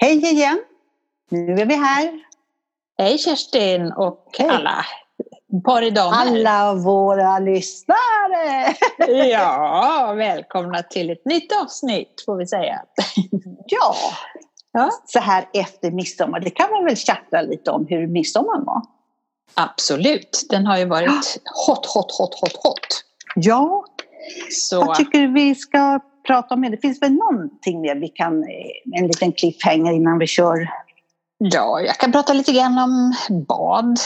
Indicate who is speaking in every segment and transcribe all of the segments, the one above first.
Speaker 1: Hej igen! Nu är vi här.
Speaker 2: Hej Kerstin och Hej. alla paridamer.
Speaker 1: Alla våra lyssnare!
Speaker 2: ja, välkomna till ett nytt avsnitt får vi säga.
Speaker 1: ja. ja, så här efter midsommar. Det kan man väl chatta lite om hur midsommar var?
Speaker 2: Absolut, den har ju varit hot, hot, hot, hot, hot.
Speaker 1: Ja, så. vad tycker vi ska prata om? Det finns väl någonting mer vi kan, en liten cliffhanger innan vi kör?
Speaker 2: Ja, jag kan prata lite grann om bad,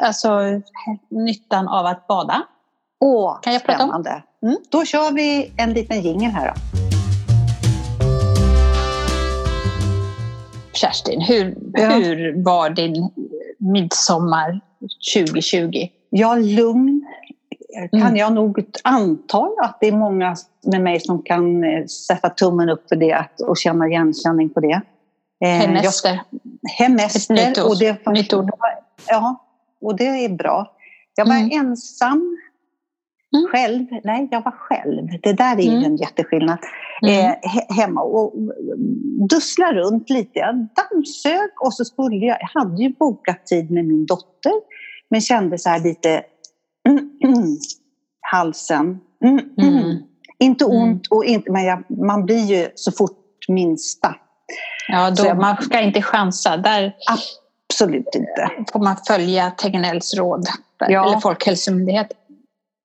Speaker 2: alltså nyttan av att bada.
Speaker 1: Åh, kan jag spännande. Prata om? Mm. Då kör vi en liten jingel här då.
Speaker 2: Kerstin, hur, ja. hur var din midsommar 2020?
Speaker 1: Ja, lugn. Kan mm. jag nog anta att det är många med mig som kan eh, sätta tummen upp för det och känna igenkänning på det.
Speaker 2: Eh, hemester.
Speaker 1: hemester.
Speaker 2: Ett nytt, och det, nytt ord.
Speaker 1: Ja, och det är bra. Jag var mm. ensam Mm. Själv? Nej, jag var själv. Det där är ju mm. en jätteskillnad. Mm. Eh, he hemma och dussla runt lite. Jag dammsög och så skulle jag, jag hade ju bokat tid med min dotter men kände så här lite mm, mm, halsen. Mm, inte ont, och inte, men jag, man blir ju så fort minsta.
Speaker 2: Ja, då, jag, man ska inte chansa. Där
Speaker 1: absolut inte.
Speaker 2: får man följa Tegnells råd, ja. eller Folkhälsomyndigheten.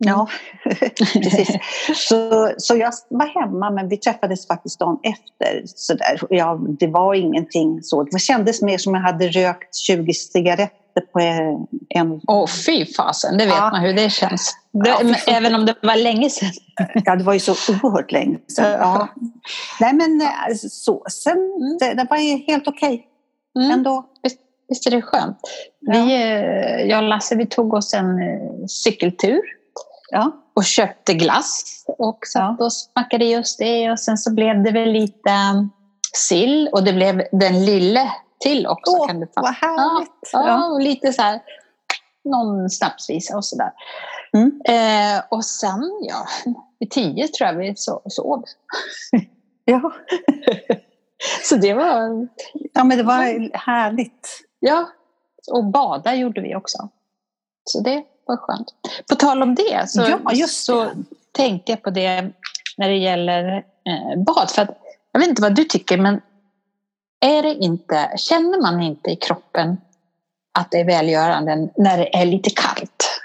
Speaker 1: Ja, precis. Så, så jag var hemma men vi träffades faktiskt dagen efter. Så där. Ja, det var ingenting så. Det kändes mer som jag hade rökt 20 cigaretter på en...
Speaker 2: Åh oh, fy fasen, det vet ja. man hur det känns. Det, ja, även om det var länge sedan.
Speaker 1: Ja, det var ju så oerhört länge sedan. Ja. Nej men eh, så, sen, mm. det, det var helt okej okay. mm. ändå.
Speaker 2: Visst är det skönt? Vi, eh, jag och Lasse vi tog oss en eh, cykeltur Ja. Och köpte glass och satt ja. och smackade just det. Och sen så blev det väl lite sill och det blev den lille till också.
Speaker 1: Åh, kan du vad härligt!
Speaker 2: Ja, ja, och lite så här, någon snapsvisa och sådär. Mm. Eh, och sen, ja, vid tio tror jag vi sov.
Speaker 1: Ja.
Speaker 2: så det var...
Speaker 1: Ja, men det var härligt.
Speaker 2: Ja, och bada gjorde vi också. Så det vad skönt. På tal om det så, ja, just så det. tänkte jag på det när det gäller eh, bad. För att, jag vet inte vad du tycker men är det inte, känner man inte i kroppen att det är välgörande när det är lite kallt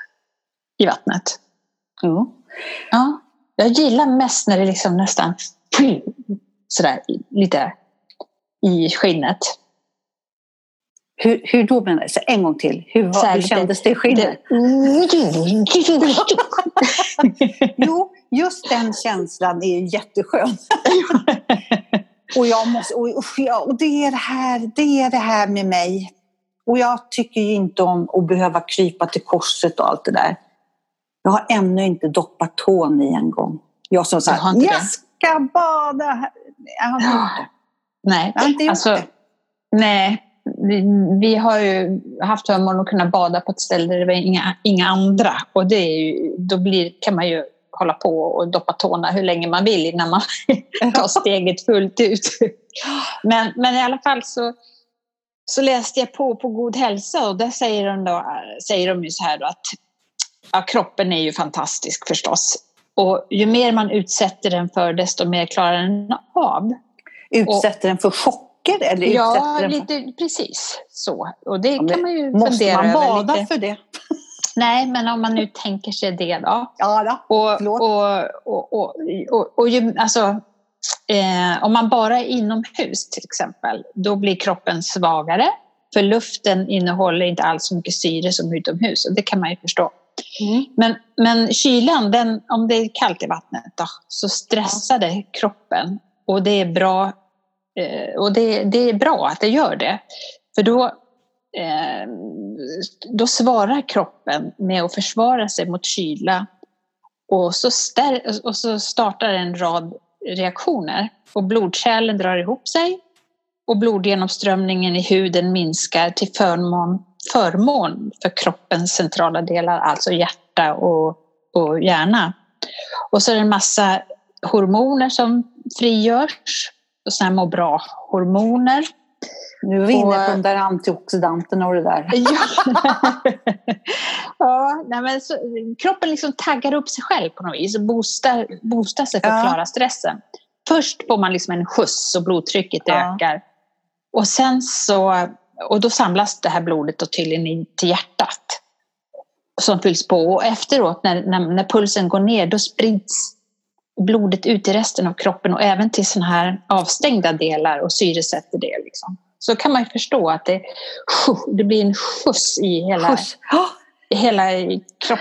Speaker 2: i vattnet?
Speaker 1: Jo.
Speaker 2: Ja. Jag gillar mest när det liksom nästan sådär lite i skinnet.
Speaker 1: Hur, hur då menar du? Så en gång till. Hur, var, hur kändes det i skinnet? jo, just den känslan är jätteskön. och, jag måste, och, och, och, det, är det, här, det är det här med mig. Och jag tycker ju inte om att behöva krypa till korset och allt det där. Jag har ännu inte doppat tån i en gång. Jag som sagt, jag ska bada. Jag har inte gjort det.
Speaker 2: Nej,
Speaker 1: jag har inte gjort
Speaker 2: alltså,
Speaker 1: det.
Speaker 2: Nej, vi, vi, har ju haft förmånen att kunna bada på ett ställe där det var inga, inga andra. Och det är ju, då blir, kan man ju hålla på och doppa tårna hur länge man vill innan man tar steget fullt ut. Men, men i alla fall så, så läste jag på på God hälsa och där säger de, då, säger de ju så här då att ja, kroppen är ju fantastisk förstås. Och ju mer man utsätter den för desto mer klarar den av.
Speaker 1: Utsätter och, den för chock socker? Eller
Speaker 2: ja, lite, precis så. Och det ja, kan man ju
Speaker 1: måste
Speaker 2: fundera
Speaker 1: man bada
Speaker 2: lite.
Speaker 1: för det?
Speaker 2: Nej, men om man nu tänker sig det då.
Speaker 1: Ja, då.
Speaker 2: Och, och, och, och, och, och ju, alltså, eh, om man bara är inomhus till exempel, då blir kroppen svagare. För luften innehåller inte alls så mycket syre som utomhus och det kan man ju förstå. Mm. Men, men kylan, den, om det är kallt i vattnet då, så stressar det kroppen och det är bra Eh, och det, det, är bra att det gör det. För då, eh, då svarar kroppen med att försvara sig mot kyla och så, stär, och så startar en rad reaktioner. Och blodkärlen drar ihop sig och blodgenomströmningen i huden minskar till förmån, förmån för kroppens centrala delar, alltså hjärta och, och hjärna. Och så är det en massa hormoner som frigörs såna här må bra-hormoner.
Speaker 1: Nu är vi inne på de där antioxidanterna och det där.
Speaker 2: ja, ja nej men så, kroppen liksom taggar upp sig själv på något vis och boostar, boostar sig för att ja. klara stressen. Först får man liksom en skjuts och blodtrycket ja. ökar. Och sen så, och då samlas det här blodet då tydligen till hjärtat som fylls på. Och efteråt när, när, när pulsen går ner då sprids blodet ut i resten av kroppen och även till sådana här avstängda delar och syresätter det. Liksom. Så kan man ju förstå att det, det blir en skjuts i hela, skjuts. hela kropp,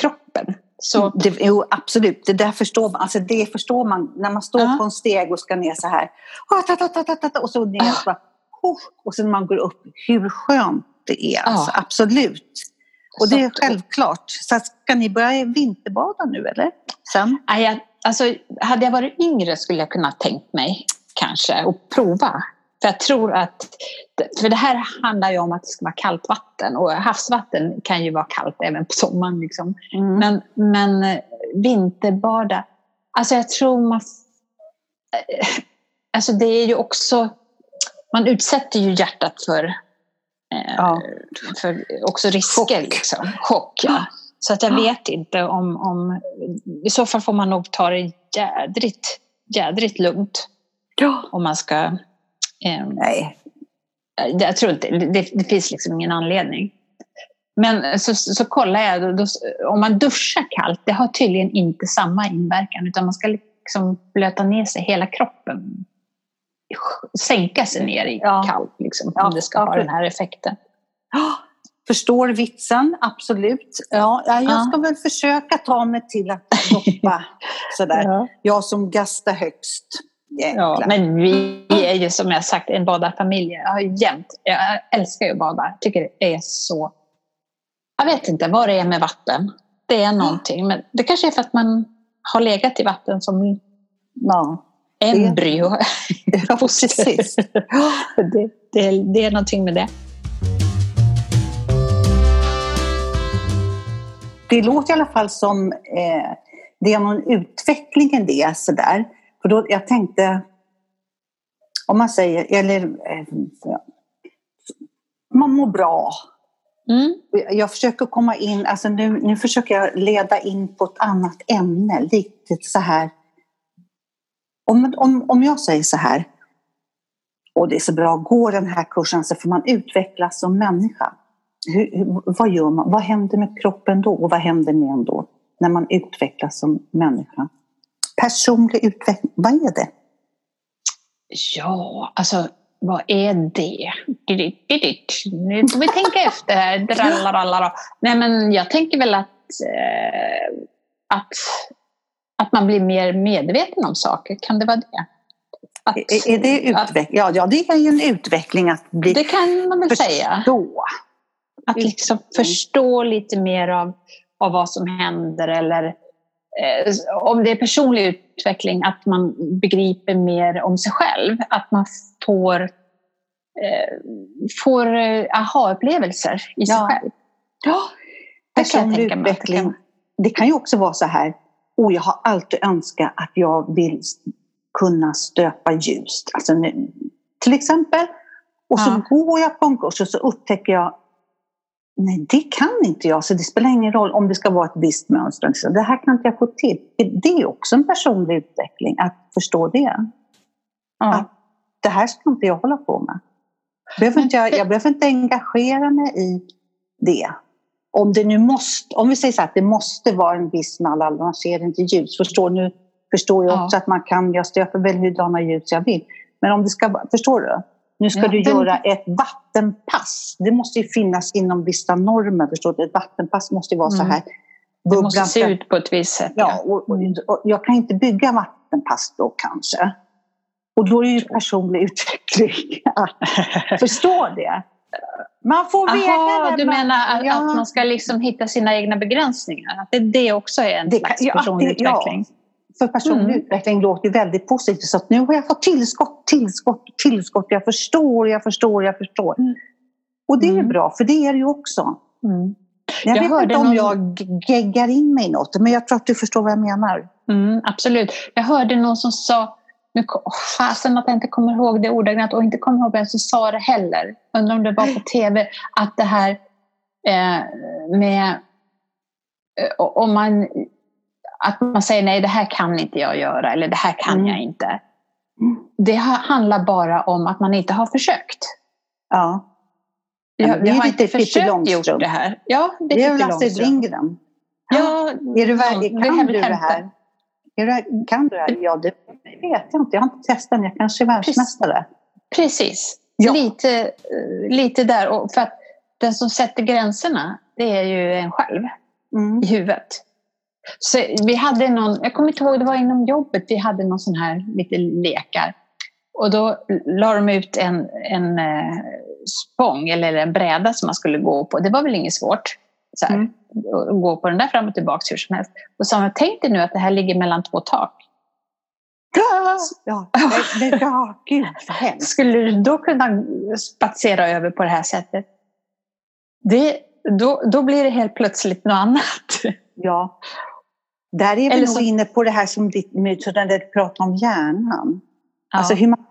Speaker 2: kroppen.
Speaker 1: Så. Det, jo, absolut, det där förstår man. Alltså det förstår man när man står uh -huh. på en steg och ska ner så här. Och så ner. Uh -huh. Och sen när man går upp, hur skönt det är. Alltså, uh -huh. Absolut. Och det är självklart. Så ska ni börja vinterbada nu eller? Sen?
Speaker 2: Nej, alltså, hade jag varit yngre skulle jag kunna tänkt mig kanske och prova. För jag tror att, för det här handlar ju om att det ska vara kallt vatten och havsvatten kan ju vara kallt även på sommaren. Liksom. Mm. Men, men eh, vinterbada, alltså jag tror man, eh, alltså det är ju också, man utsätter ju hjärtat för, eh, ja. för också risker. Chock. Liksom. Chock ja. Så att jag vet inte om, om, i så fall får man nog ta det jädrigt, jädrigt lugnt. Ja. Om man ska Nej. Jag tror inte, det, det finns liksom ingen anledning. Men så, så kollar jag, då, då, om man duschar kallt, det har tydligen inte samma inverkan utan man ska liksom blöta ner sig hela kroppen. Sänka sig ner i ja. kallt liksom, ja. om det ska ja. ha den här effekten.
Speaker 1: Förstår vitsen, absolut. Ja, jag ska väl försöka ta mig till att doppa sådär. Jag som gastar högst.
Speaker 2: Ja, men vi är ju som jag sagt en badarfamilj. Jag, har jämt, jag älskar ju att bada. tycker det är så... Jag vet inte vad det är med vatten. Det är någonting. Men det kanske är för att man har legat i vatten som ja, embryo.
Speaker 1: Ja, precis.
Speaker 2: det, det, det är någonting med det.
Speaker 1: Det låter i alla fall som eh, det är någon utveckling i det sådär. För då, jag tänkte, om man säger, eller eh, man mår bra. Mm. Jag försöker komma in, alltså nu, nu försöker jag leda in på ett annat ämne, lite så här. Om, om, om jag säger så här, och det är så bra, gå den här kursen så får man utvecklas som människa. Hur, hur, vad gör man? Vad händer med kroppen då och vad händer med en då när man utvecklas som människa? Personlig utveckling, vad är det?
Speaker 2: Ja, alltså vad är det? Nu får vi tänka efter här. Nej, men jag tänker väl att, eh, att, att man blir mer medveten om saker. Kan det vara det?
Speaker 1: Att, är det utveckling? Ja, ja, det är ju en utveckling att bli
Speaker 2: Det kan man väl förstå. säga. Att liksom förstå lite mer av, av vad som händer eller om det är personlig utveckling, att man begriper mer om sig själv. Att man får, eh, får eh, aha-upplevelser i sig ja. själv.
Speaker 1: Ja, personlig utveckling. Kan... Det kan ju också vara så här, oh, jag har alltid önskat att jag vill kunna stöpa ljus. Alltså, till exempel. Och så ja. går jag på en kurs och så upptäcker jag Nej, det kan inte jag, så det spelar ingen roll om det ska vara ett visst mönster. Det här kan inte jag få till. Det är också en personlig utveckling, att förstå det. Ja. Att det här ska inte jag hålla på med. Behöver inte jag, jag behöver inte engagera mig i det. Om det nu måste, om vi säger så att det måste vara en viss mall, annars ser det inte ljus. Förstår, nu förstår jag också ja. att man kan, jag stöper väl hurdana ljus jag vill. Men om det ska förstår du? Nu ska ja, du den... göra ett vattenpass. Det måste ju finnas inom vissa normer. Förstår du? Ett vattenpass måste vara mm. så här.
Speaker 2: Det måste se ut på ett visst sätt.
Speaker 1: Ja, och, och, och, jag kan inte bygga vattenpass då kanske. Och då är det ju personlig utveckling att förstå det. Man får väga
Speaker 2: det. Du menar att, ja. att, man ska liksom hitta sina egna begränsningar? Att det, det också är en det slags kan, personlig ja, det, utveckling? Ja
Speaker 1: för personlig mm. utveckling låter väldigt positivt. Så nu har jag fått tillskott, tillskott, tillskott. Jag förstår, jag förstår, jag förstår. Mm. Och det är mm. bra, för det är det ju också. Mm. Jag, jag vet inte om någon... jag geggar in mig i något, men jag tror att du förstår vad jag menar.
Speaker 2: Mm, absolut. Jag hörde någon som sa nu fasen att jag inte kommer ihåg det ordagrant och inte kommer ihåg vem som sa det heller. Undrar om det var på tv, att det här eh, med eh, om man, att man säger nej, det här kan inte jag göra eller det här kan mm. jag inte. Mm. Det handlar bara om att man inte har försökt.
Speaker 1: Ja.
Speaker 2: Jag, jag har inte försökt gjort det här. Ja,
Speaker 1: det, det är väl Astrid Lindgren?
Speaker 2: Ja,
Speaker 1: är du, kan du det här? Är kan du det här? Ja, det vet jag inte. Jag har inte testat Jag kanske är världsmästare.
Speaker 2: Precis. Ja. Lite, eh, lite där. Och för att den som sätter gränserna, det är ju en själv mm. i huvudet. Så vi hade någon, jag kommer inte ihåg, det var inom jobbet, vi hade någon sån här lite lekar. Och då la de ut en, en eh, spång eller en bräda som man skulle gå på. Det var väl inget svårt. Så här, mm. Gå på den där fram och tillbaka hur som helst. Och sa tänk dig nu att det här ligger mellan två tak.
Speaker 1: Ja, ja, det, ja gud vad hemskt.
Speaker 2: Skulle du då kunna spatsera över på det här sättet? Det, då, då blir det helt plötsligt något annat.
Speaker 1: Ja. Där är vi nog så... inne på det här som ditt, när du pratar om hjärnan. Ja. Alltså hur man,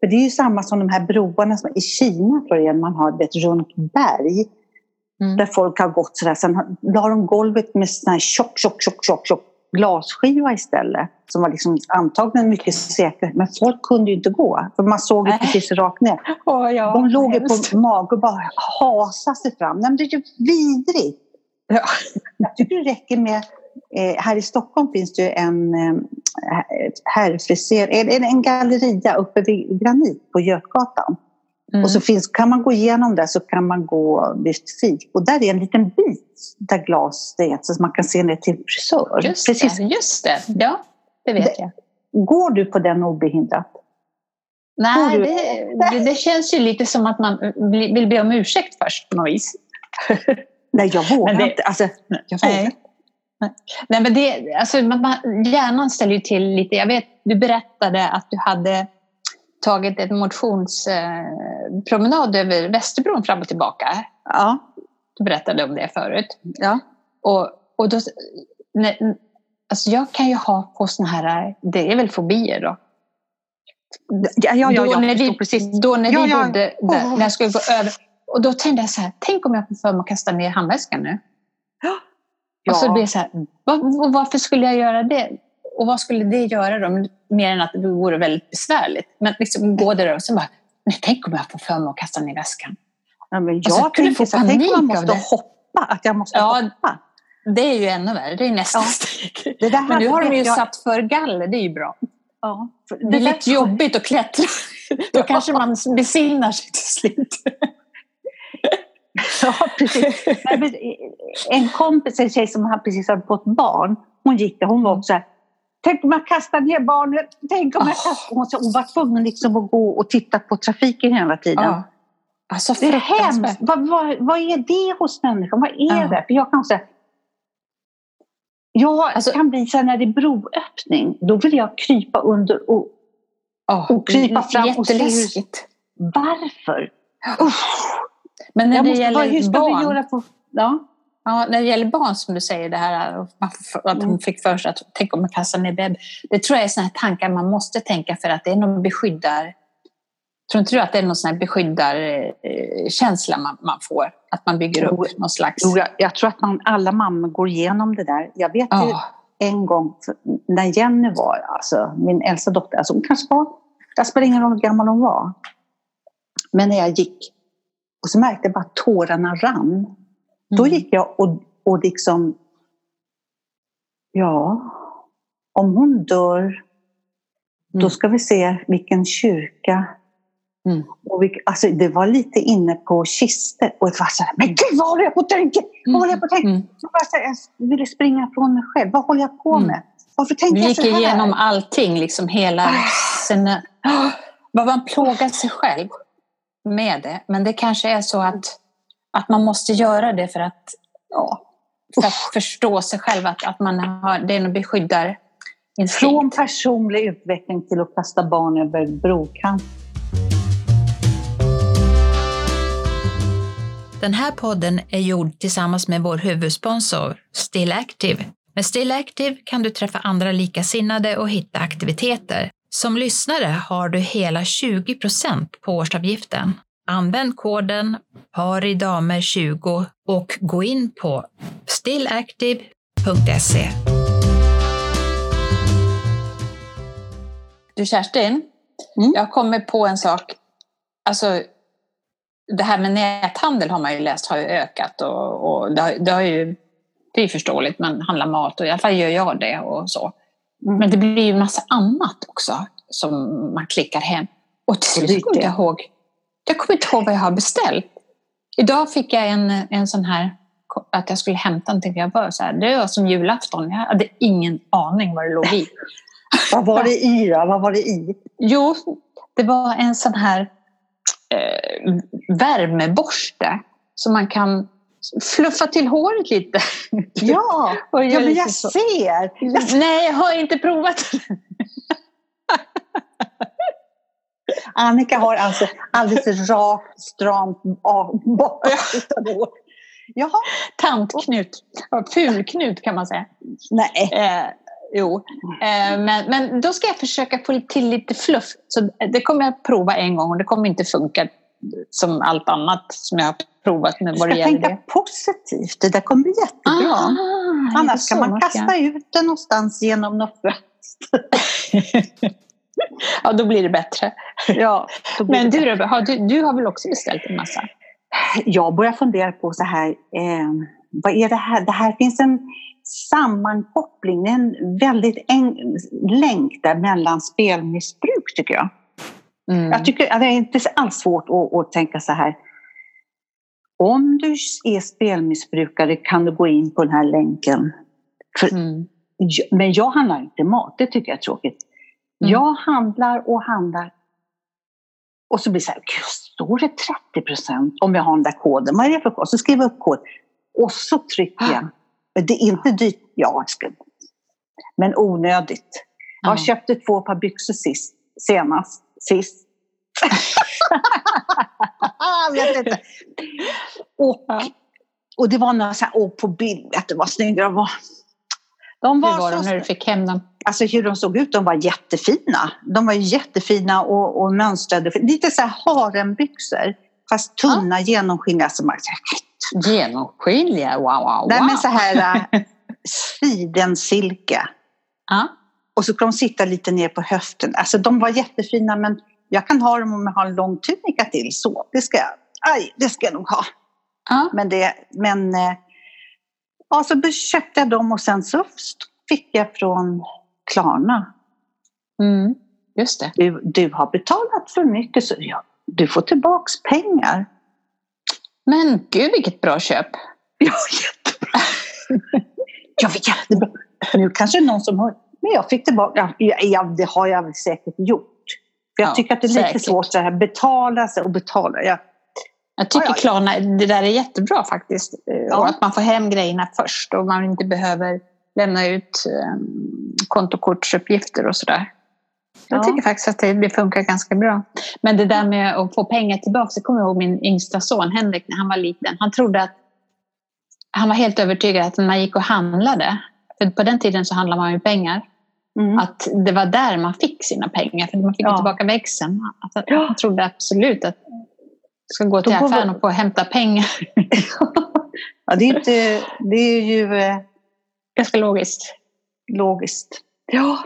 Speaker 1: för det är ju samma som de här broarna som i Kina tror jag man har ett runt berg. Mm. Där folk har gått sådär. Sen la de golvet med sån här tjock, tjock, tjock, tjock, tjock glasskiva istället. Som var liksom antagligen mycket säkrare. Men folk kunde ju inte gå. För man såg ju precis rakt ner.
Speaker 2: Oh, ja,
Speaker 1: de låg ju på mage och bara hasade sig fram. Nej, men det är ju vidrigt. Ja. Jag tycker det räcker med här i Stockholm finns det ju en eh, herrfriser, en, en galleria uppe vid Granit på Götgatan. Mm. Och så finns, kan man gå igenom där så kan man gå vid fik. Och där är en liten bit där glas är så man kan se ner till frisör.
Speaker 2: Just Precis. det, just det. Ja, det vet jag.
Speaker 1: Går du på den obehindrat?
Speaker 2: Nej, det, det, det, känns ju lite som att man vill be om ursäkt först på något vis.
Speaker 1: Nej, jag vågar det, inte. Alltså, jag vågar. Nej.
Speaker 2: Nej, men det, alltså, man, hjärnan ställer ju till lite. Jag vet, du berättade att du hade tagit en motionspromenad eh, över Västerbron fram och tillbaka.
Speaker 1: Ja.
Speaker 2: Du berättade om det förut.
Speaker 1: Ja.
Speaker 2: Och, och då, när, alltså jag kan ju ha på såna här, det är väl fobier då?
Speaker 1: Ja, ja, ja,
Speaker 2: då när vi, precis. Då när ja, vi bodde där, oh. när jag skulle gå över. Och då tänkte jag så här, tänk om jag får för mig att kasta ner handväskan nu. Ja. Och så blir det så här, var, varför skulle jag göra det? Och vad skulle det göra då? Mer än att det vore väldigt besvärligt. Men liksom gå där och så bara, nej, tänk om jag får för mig att kasta ner väskan.
Speaker 1: Ja, men jag alltså, tänker så tänk om man måste hoppa, att jag måste ja, hoppa.
Speaker 2: Det är ju ännu värre, det är nästa ja. steg. Det där men nu har de ju jag... satt för galler, det är ju bra. Ja, det, det är lite jobbigt att klättra. Då kanske man besinnar sig till slut.
Speaker 1: Ja, precis. En kompis, en tjej som precis hade fått barn, hon gick där, hon var också här, Tänk om jag kastar ner barnet. Tänk om jag kastar... Hon, hon var tvungen liksom att gå och titta på trafiken hela tiden. Ja.
Speaker 2: Alltså,
Speaker 1: det är hemskt. Vad, vad, vad, är det hos människan? Vad är ja. det? För jag kan säga, jag alltså, kan bli så här, när det är broöppning, då vill jag krypa under och,
Speaker 2: oh, och krypa fram och se hur,
Speaker 1: varför.
Speaker 2: Usch. Men när det måste, gäller hur ska barn, vi göra på, ja? Ja, när det gäller barn som du säger, det här att hon fick för sig att tänk om man kastar ner bebis. Det tror jag är sådana tankar man måste tänka för att det är någon beskyddar... Tror inte du att det är någon sån här beskyddarkänsla man, man får? Att man bygger upp jo, någon slags...
Speaker 1: Jo, jag, jag, tror att man, alla mammor går igenom det där. Jag vet ju en gång när Jenny var, alltså min äldsta dotter, alltså hon kanske var, jag spelar ingen roll hur gammal hon var. Men när jag gick och så märkte jag bara att tårarna rann. Mm. Då gick jag och, och liksom, ja, om hon dör, mm. då ska vi se vilken kyrka. Mm. Och vi, alltså, det var lite inne på kister och jag var så här, men gud vad håller jag på att tänka? Vad håller jag på att tänka? Mm. Jag, ville springa från mig själv. Vad håller jag på mm. med? Varför tänker
Speaker 2: jag så här? Du gick igenom allting, liksom hela ah. sina... Vad man plågar sig själv med det. Men det kanske är så att, att man måste göra det för att, ja, för att förstå sig själv, att, att man har, det är en beskyddar
Speaker 1: Från personlig utveckling till att kasta barn över brokant.
Speaker 3: Den här podden är gjord tillsammans med vår huvudsponsor Still Active. Med Still Active kan du träffa andra likasinnade och hitta aktiviteter Som lyssnare har du hela 20% på årsavgiften. Använd koden paridamer20 och gå in på stillactive.se.
Speaker 2: Du Kerstin, mm. jag kommer på en sak. Alltså, det här med näthandel har man ju läst har ju ökat och, och det, har, det, har, ju, det är förståeligt, man handlar mat och i alla fall gör jag det och så. Mm. Men det blir ju massa annat också som man klickar hem. Och till slut kommer jag ihåg, jag kommer inte ihåg vad jag har beställt. Idag fick jag en, en sån här, att jag skulle hämta någonting. Jag bara så här, det var som julafton. Jag hade ingen aning vad det låg i.
Speaker 1: vad var det i då? Vad var det i?
Speaker 2: Jo, det var en sån här eh, värmeborste som man kan fluffa till håret lite.
Speaker 1: Ja, ja men jag så. ser!
Speaker 2: Nej, jag har inte provat.
Speaker 1: Annika har alltså alldeles rakt, stramt bakåt hår.
Speaker 2: Jaha. Tantknut. Fulknut kan man säga.
Speaker 1: Nej.
Speaker 2: Eh, jo. Eh, men, men då ska jag försöka få till lite fluff. Så det kommer jag prova en gång och det kommer inte funka som allt annat som jag har provat med vad det
Speaker 1: gäller tänka positivt, det där kommer bli jättebra. Ah, Annars kan man kasta ut den någonstans genom något fönster.
Speaker 2: ja, då blir det bättre.
Speaker 1: Ja,
Speaker 2: Men du, har du, du har väl också beställt en massa?
Speaker 1: Jag börjar fundera på så här, eh, vad är det här? Det här finns en sammankoppling, en väldigt en, länk där mellan spelmissbruk tycker jag. Mm. Jag tycker att det är inte alls svårt att, att tänka så här. Om du är spelmissbrukare kan du gå in på den här länken. För, mm. Men jag handlar inte mat, det tycker jag är tråkigt. Mm. Jag handlar och handlar. Och så blir det så här, står det 30 procent om jag har den där koden? Vad är det för kod? Så skriver jag upp kod. Och så trycker jag. Men det är inte dyrt. Ja, men onödigt. Jag köpte två par byxor sist, senast. Sist. vet inte. Och, och det var några så här, åh, på bild, att det var snygga de var.
Speaker 2: De var Hur var de när du fick hem dem?
Speaker 1: Alltså hur de såg ut, de var jättefina. De var jättefina och, och mönstrade. Lite så här harembyxor, fast tunna, ja. genomskinliga. Som
Speaker 2: Genomskinliga? Wow, wow, wow.
Speaker 1: Nej, men så här äh, sidensilke.
Speaker 2: Ja.
Speaker 1: Och så kan de sitta lite ner på höften. Alltså de var jättefina men jag kan ha dem om jag har en lång tunika till. Så det ska jag, aj, det ska jag nog ha.
Speaker 2: Ja.
Speaker 1: Men, det, men äh, ja, så köpte jag dem och sen så fick jag från Klarna.
Speaker 2: Mm, just det.
Speaker 1: Du, du har betalat för mycket så ja, du får tillbaks pengar.
Speaker 2: Men gud vilket bra köp!
Speaker 1: Ja, jättebra! ja, jättebra. Nu kanske någon som har... Men jag fick tillbaka... Ja, ja, det har jag väl säkert gjort. För jag ja, tycker att det är säkert. lite svårt att betala sig och betala. Jag,
Speaker 2: jag tycker ja, ja. Klarna, det där är jättebra faktiskt. Ja. Och att man får hem grejerna först och man inte behöver lämna ut um, kontokortsuppgifter och sådär. Jag tycker faktiskt att det, det, funkar ganska bra. Men det där med att få pengar tillbaka, jag kommer ihåg min yngsta son Henrik när han var liten. Han trodde att han var helt övertygad att när man gick och handlade, för på den tiden så handlade man ju pengar, mm. att det var där man fick sina pengar, för man fick ja. tillbaka växeln. Alltså, Han trodde absolut att man ska gå till affären och få hämta pengar.
Speaker 1: ja, det är, inte, det är ju eh,
Speaker 2: ganska logiskt.
Speaker 1: Logiskt.
Speaker 2: Ja.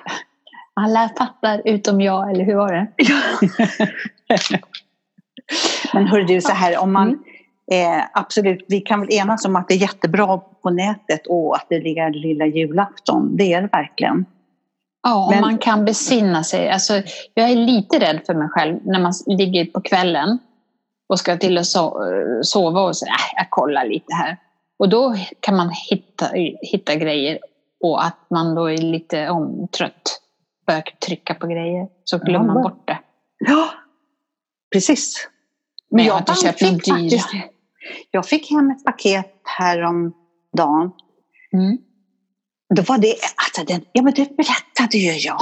Speaker 2: Alla fattar utom jag, eller hur var det? Ja.
Speaker 1: Men hör du, så här, om man mm. eh, absolut, vi kan väl enas om att det är jättebra på nätet och att det ligger lilla julafton. Det är det verkligen.
Speaker 2: Ja, om Men, man kan besinna sig. Alltså, jag är lite rädd för mig själv när man ligger på kvällen och ska till att sova och säga, äh, jag kollar lite här. Och då kan man hitta, hitta grejer och att man då är lite omtrött börjar trycka på grejer så glömmer ja, man bort det.
Speaker 1: Ja, precis.
Speaker 2: Men jag, jag fick faktiskt,
Speaker 1: jag fick hem ett paket häromdagen.
Speaker 2: Mm.
Speaker 1: Då var det, alltså den, ja men det berättade ju jag.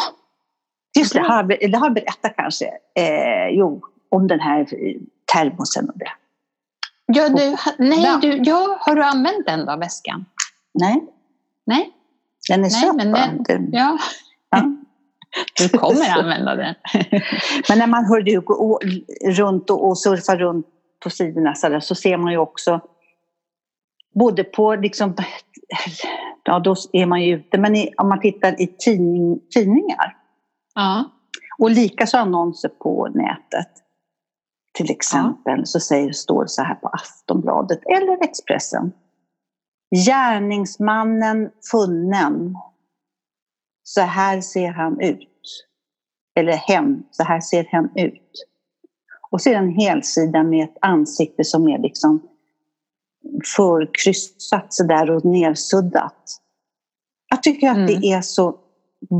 Speaker 1: Just det, har, det har berättat kanske. Eh, jo, om den här termosen och det.
Speaker 2: Ja, du, nej, du, ja, har du använt den då, väskan?
Speaker 1: Nej.
Speaker 2: Nej?
Speaker 1: Den är söt
Speaker 2: men den, ja. ja. Du kommer använda den.
Speaker 1: Men när man hör du gå runt och surfar runt på sidorna så, där, så ser man ju också både på liksom, ja då är man ju ute, men i, om man tittar i tidning, tidningar.
Speaker 2: Ja.
Speaker 1: Och likaså annonser på nätet. Till exempel ja. så säger, står det så här på Aftonbladet eller Expressen. Gärningsmannen funnen. Så här ser han ut. Eller hen, så här ser hen ut. Och en helsida med ett ansikte som är liksom förkryssat sådär och nersuddat. Jag tycker att mm. det är så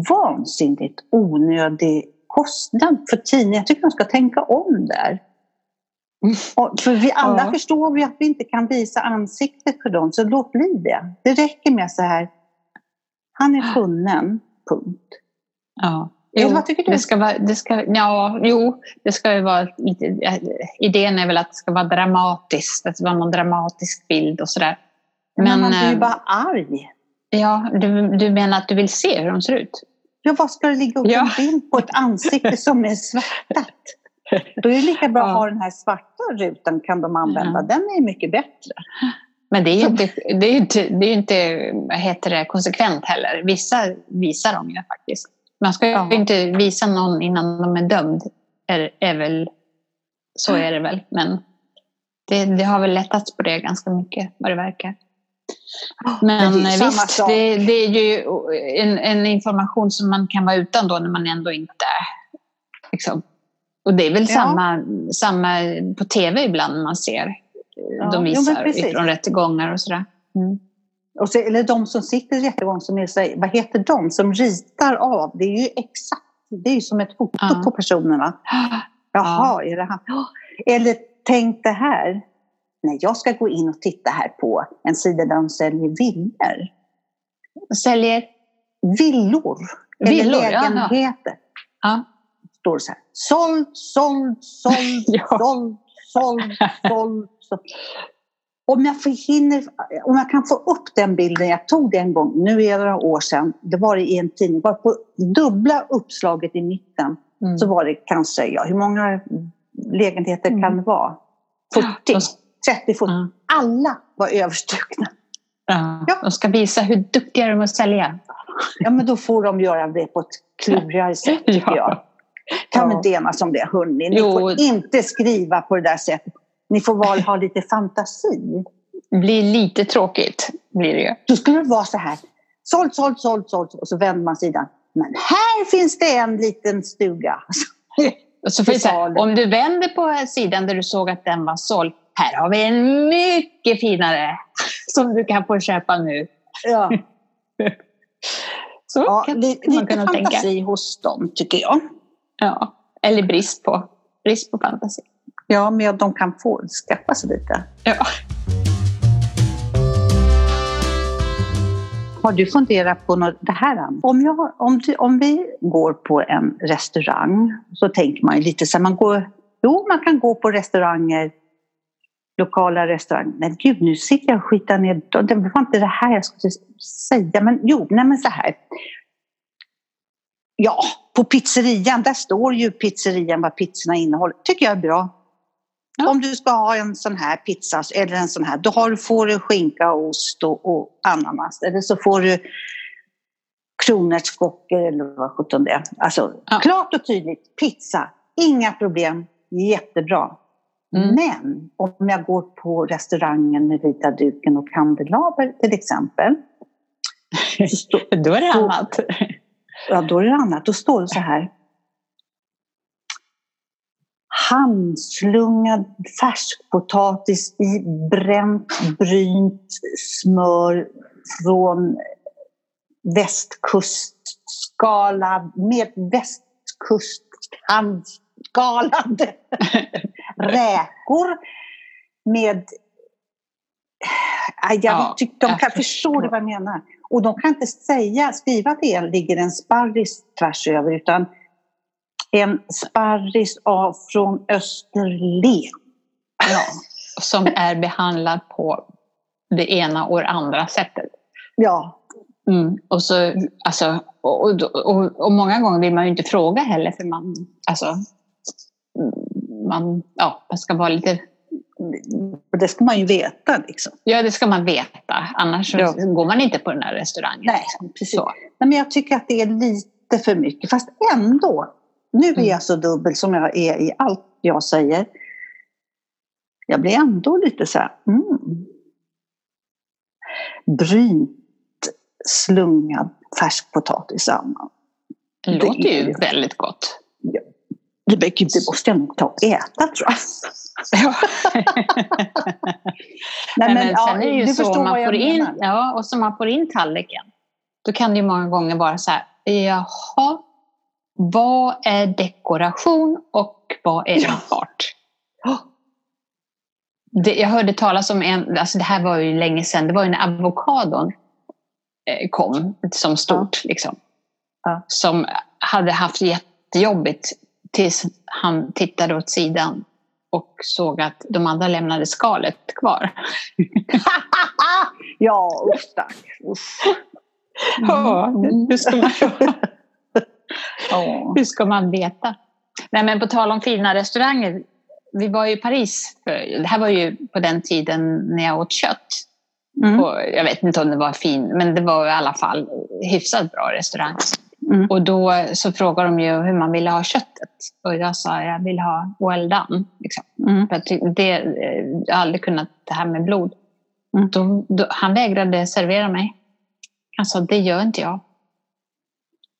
Speaker 1: vansinnigt onödig kostnad för tidningen. Jag tycker de ska tänka om där. Och för vi alla ja. förstår vi att vi inte kan visa ansiktet för dem, så låt bli det. Det räcker med så här, han är funnen, punkt.
Speaker 2: Ja. Jo, Eller vad tycker du? Det ska vara, det ska, ja, jo, det ska ju vara lite, idén är väl att det ska vara dramatiskt, att det ska vara någon dramatisk bild och sådär.
Speaker 1: Men, Men man blir ju eh, bara arg.
Speaker 2: Ja, du, du menar att du vill se hur de ser ut?
Speaker 1: Ja, vad ska det ligga upp ja. en bild på ett ansikte som är svärtat? Då är det lika bra att ha den här svarta rutan, kan de använda. Ja. Den är mycket bättre.
Speaker 2: Men det är ju inte, det är inte, det är inte heter det, konsekvent heller. Vissa visar de ju faktiskt. Man ska ju inte visa någon innan de är dömd. Är, är väl, så är det väl. Men det, det har väl lättats på det ganska mycket vad det verkar. Men, Men det visst, det, det, är ju en, en, information som man kan vara utan då när man ändå inte... Liksom. Och det är väl ja. samma, samma på tv ibland man ser. Ja. De visar jo, ifrån rättegångar och sådär. Mm.
Speaker 1: Och så, eller de som sitter i rättegång, som är så, vad heter de, som ritar av. Det är ju exakt, det är ju som ett foto ja. på personerna. Jaha, är det han? Eller tänk det här, nej jag ska gå in och titta här på en sida där de säljer villor.
Speaker 2: Säljer?
Speaker 1: Villor.
Speaker 2: Villor,
Speaker 1: eller lägenheter.
Speaker 2: Ja.
Speaker 1: Står det så här, såld, såld, såld, ja. såld, såld, såld, såld. Om jag, förhinner, om jag kan få upp den bilden, jag tog det en gång, nu är det några år sedan, det var i en tidning, var på dubbla uppslaget i mitten mm. så var det kanske, ja hur många lägenheter mm. kan det vara? 40? 30, 40. Mm. Alla var överstrukna.
Speaker 2: Ja, ja. De ska visa hur duktiga de är att sälja.
Speaker 1: Ja, men då får de göra det på ett klurigare sätt, tycker ja. jag. Kan vi inte enas om det, hörni? Ni jo. får inte skriva på det där sättet. Ni får väl ha lite fantasi.
Speaker 2: Det blir lite tråkigt, blir det ju.
Speaker 1: Då skulle det vara så här. Sålt, sålt, sålt, sålt. Och så vänder man sidan. Men här finns det en liten stuga.
Speaker 2: så får här, om du vänder på sidan där du såg att den var såld. Här har vi en mycket finare som du kan få köpa nu.
Speaker 1: Ja.
Speaker 2: så
Speaker 1: ja, kan, lite, man kunna fantasi tänka. hos dem, tycker jag.
Speaker 2: Ja, eller brist på, brist på fantasi.
Speaker 1: Ja, men de kan få skaffa sig lite.
Speaker 2: Ja.
Speaker 1: Har du funderat på något, det här? Om, jag, om, om vi går på en restaurang så tänker man ju lite så här, man går, jo man kan gå på restauranger, lokala restauranger. Men gud, nu sitter jag och skitar ner, det var inte det här jag skulle säga, men jo, nej men så här. Ja, på pizzerian, där står ju pizzerian vad pizzorna innehåller. tycker jag är bra. Ja. Om du ska ha en sån här pizza eller en sån här, då har, får du skinka, ost och, och ananas. Eller så får du kronärtskockor eller vad sjutton det är. Alltså ja. klart och tydligt, pizza, inga problem, jättebra. Mm. Men om jag går på restaurangen med vita duken och kandelaber till exempel.
Speaker 2: då är det annat.
Speaker 1: Ja, då är det annat. Då står det så här handslungad färskpotatis i bränt brynt smör från västkustskalad med västkustskalade räkor med jag ja, tycker de kan förstå vad jag menar. Och de kan inte säga, skriva att det ligger en sparris tvärs över utan en sparris av från Österlen.
Speaker 2: Ja, som är behandlad på det ena och det andra sättet.
Speaker 1: Ja.
Speaker 2: Mm. Och, så, alltså, och, och, och, många gånger vill man ju inte fråga heller för man, alltså, man, ja, man ska vara lite...
Speaker 1: Det ska man ju veta. Liksom.
Speaker 2: Ja, det ska man veta. Annars ja. går man inte på den här restaurangen.
Speaker 1: Nej, precis. Så. Nej, men jag tycker att det är lite för mycket. Fast ändå. Nu är mm. jag så dubbel som jag är i allt jag säger. Jag blir ändå lite så här... Mm. Brynt slungad färskpotatis samman.
Speaker 2: Det låter ju väldigt gott.
Speaker 1: Ja. Det måste jag nog ta och äta tror jag. Ja.
Speaker 2: Nej, men, men ja, sen är det ju så man får in, ja, och så man får in tallriken. Då kan det ju många gånger vara så här, jaha, vad är dekoration och vad är ja. fart? Det, jag hörde talas om en, alltså det här var ju länge sedan, det var ju när avokadon eh, kom som stort. Ja. Liksom, ja. Som hade haft jättejobbigt tills han tittade åt sidan och såg att de andra lämnade skalet kvar.
Speaker 1: ja, usch tack.
Speaker 2: Ja, hur ska man Hur ska man veta? Nej, men på tal om fina restauranger. Vi var i Paris, för, det här var ju på den tiden när jag åt kött. Mm. Och jag vet inte om det var fin, men det var i alla fall hyfsat bra restaurang. Mm. Och då så frågade de ju hur man ville ha köttet. Och jag sa jag vill ha well done. Liksom. Mm. För att det, jag har aldrig kunnat det här med blod. Mm. Då, då, han vägrade servera mig. Han sa det gör inte jag.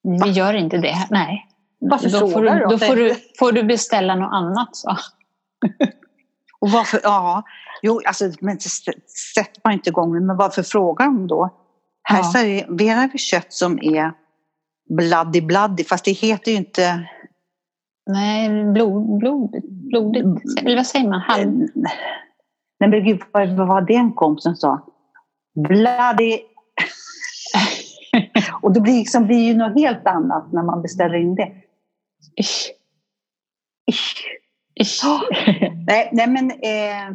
Speaker 2: Vi gör inte det. Nej. Varför då får du, då får du, får du beställa något annat. Så.
Speaker 1: Och varför, ja, jo, alltså, men sätter man inte igång men varför frågar de då? Här ja. serverar vi kött som är bloody bloody, fast det heter ju inte...
Speaker 2: Nej, blod, blod, blodigt. Eller vad säger man? Halv...
Speaker 1: Nej men gud, vad var det en kompis som sa? Bloody... Och det blir, liksom, blir ju något helt annat när man beställer in det. Ish. Ish. Ish. Oh. nej, nej, men... Eh,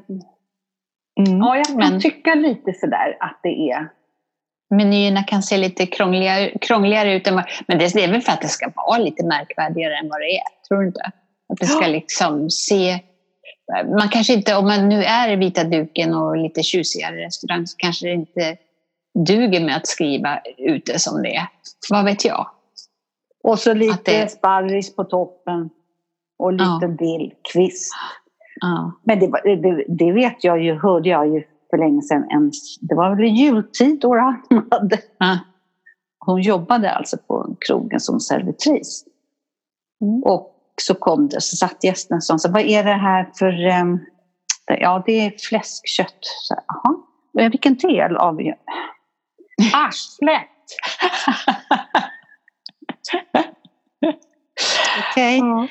Speaker 1: mm. Ja, jag kan men... tycka lite sådär att det är
Speaker 2: menyerna kan se lite krångligare, krångligare ut. Än vad, men det är väl för att det ska vara lite märkvärdigare än vad det är, tror du inte? Att det ska liksom se... Man kanske inte, om man nu är i vita duken och lite tjusigare restaurang så kanske det inte duger med att skriva ut det som det är. Vad vet jag?
Speaker 1: Och så lite det... sparris på toppen och lite ja. dillkvist. Ja. Men det, det, det, vet jag ju, hörde jag ju för länge sedan. En, det var väl jultid då hon hade. Ja. Hon jobbade alltså på krogen som servitris. Mm. Och så kom det, så satt gästen och sa, vad är det här för... Um, ja, det är fläskkött. Så, Jaha, vilken del av... Arslet! Okej. Okay.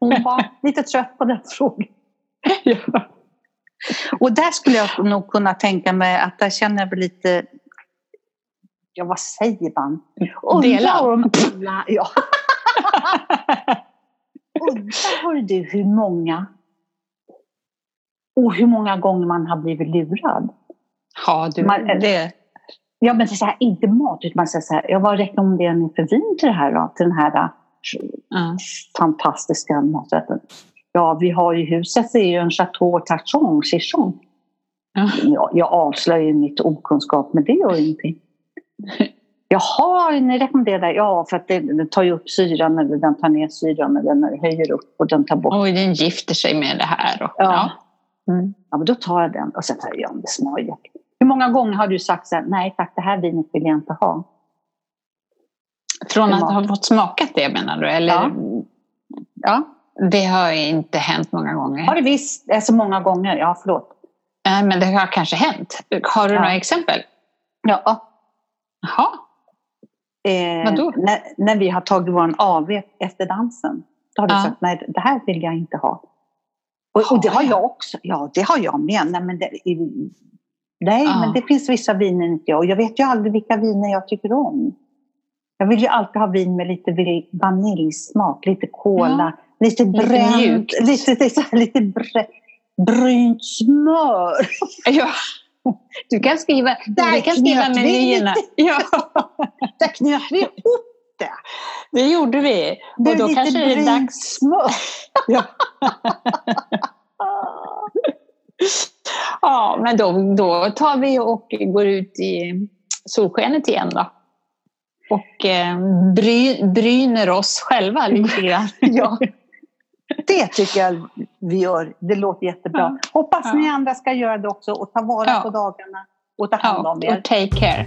Speaker 1: Hon var lite trött på den frågan. ja. Och där skulle jag nog kunna tänka mig att där känner jag lite, ja vad säger man?
Speaker 2: Dela?
Speaker 1: Om alla, ja. Undrar du hur många och hur många gånger man har blivit lurad.
Speaker 2: Ja, du, man, det...
Speaker 1: Ja, men så här, inte mat, utan man säger så här, jag var rekommenderar ni för vin till det här då? Till den här mm. fantastiska maträtten. Ja, vi har ju huset är ju en Chateau Tarchon, Chichon. Ja. Jag, jag avslöjar mitt okunskap, men det gör ingenting. Jaha, ni rekommenderar Ja, för att det, den tar ju upp syran eller den tar ner syran eller den höjer upp och den tar bort.
Speaker 2: Oj, den gifter sig med det här. Och,
Speaker 1: ja. Ja. Mm. ja, men då tar jag den och sen säger jag, det smakar Hur många gånger har du sagt så här, nej tack, det här vinet vill jag inte ha?
Speaker 2: Från att ha fått smakat det menar du? Eller?
Speaker 1: Ja. ja.
Speaker 2: Det har inte hänt många gånger.
Speaker 1: Har det visst? Alltså många gånger, ja förlåt.
Speaker 2: Nej, men det har kanske hänt. Har du ja. några exempel?
Speaker 1: Ja.
Speaker 2: Jaha.
Speaker 1: Eh, Vadå? När, när vi har tagit vår AV efter dansen. Då har du ja. sagt nej, det här vill jag inte ha. Och, och det har jag också. Ja, det har jag med. Nej, men det, nej ja. men det finns vissa viner inte jag. Och jag vet ju aldrig vilka viner jag tycker om. Jag vill ju alltid ha vin med lite vaniljsmak, lite kola. Ja lite bränt, lite, lite, lite brä, brynt smör.
Speaker 2: Ja. Du kan skriva,
Speaker 1: Där
Speaker 2: du kan skriva menyerna. Ja,
Speaker 1: Där knöt vi ihop det.
Speaker 2: det gjorde vi.
Speaker 1: Det
Speaker 2: Och då kanske det är dags.
Speaker 1: smör.
Speaker 2: Ja. ja, men då, då tar vi och går ut i solskenet igen då. Och eh, bry, bryner oss själva lite grann.
Speaker 1: Ja. Det tycker jag vi gör. Det låter jättebra.
Speaker 2: Ja.
Speaker 1: Hoppas
Speaker 2: Ja.
Speaker 1: ni andra ska göra det också och ta vara
Speaker 2: Ja.
Speaker 1: på dagarna och ta hand om er.
Speaker 2: och take care.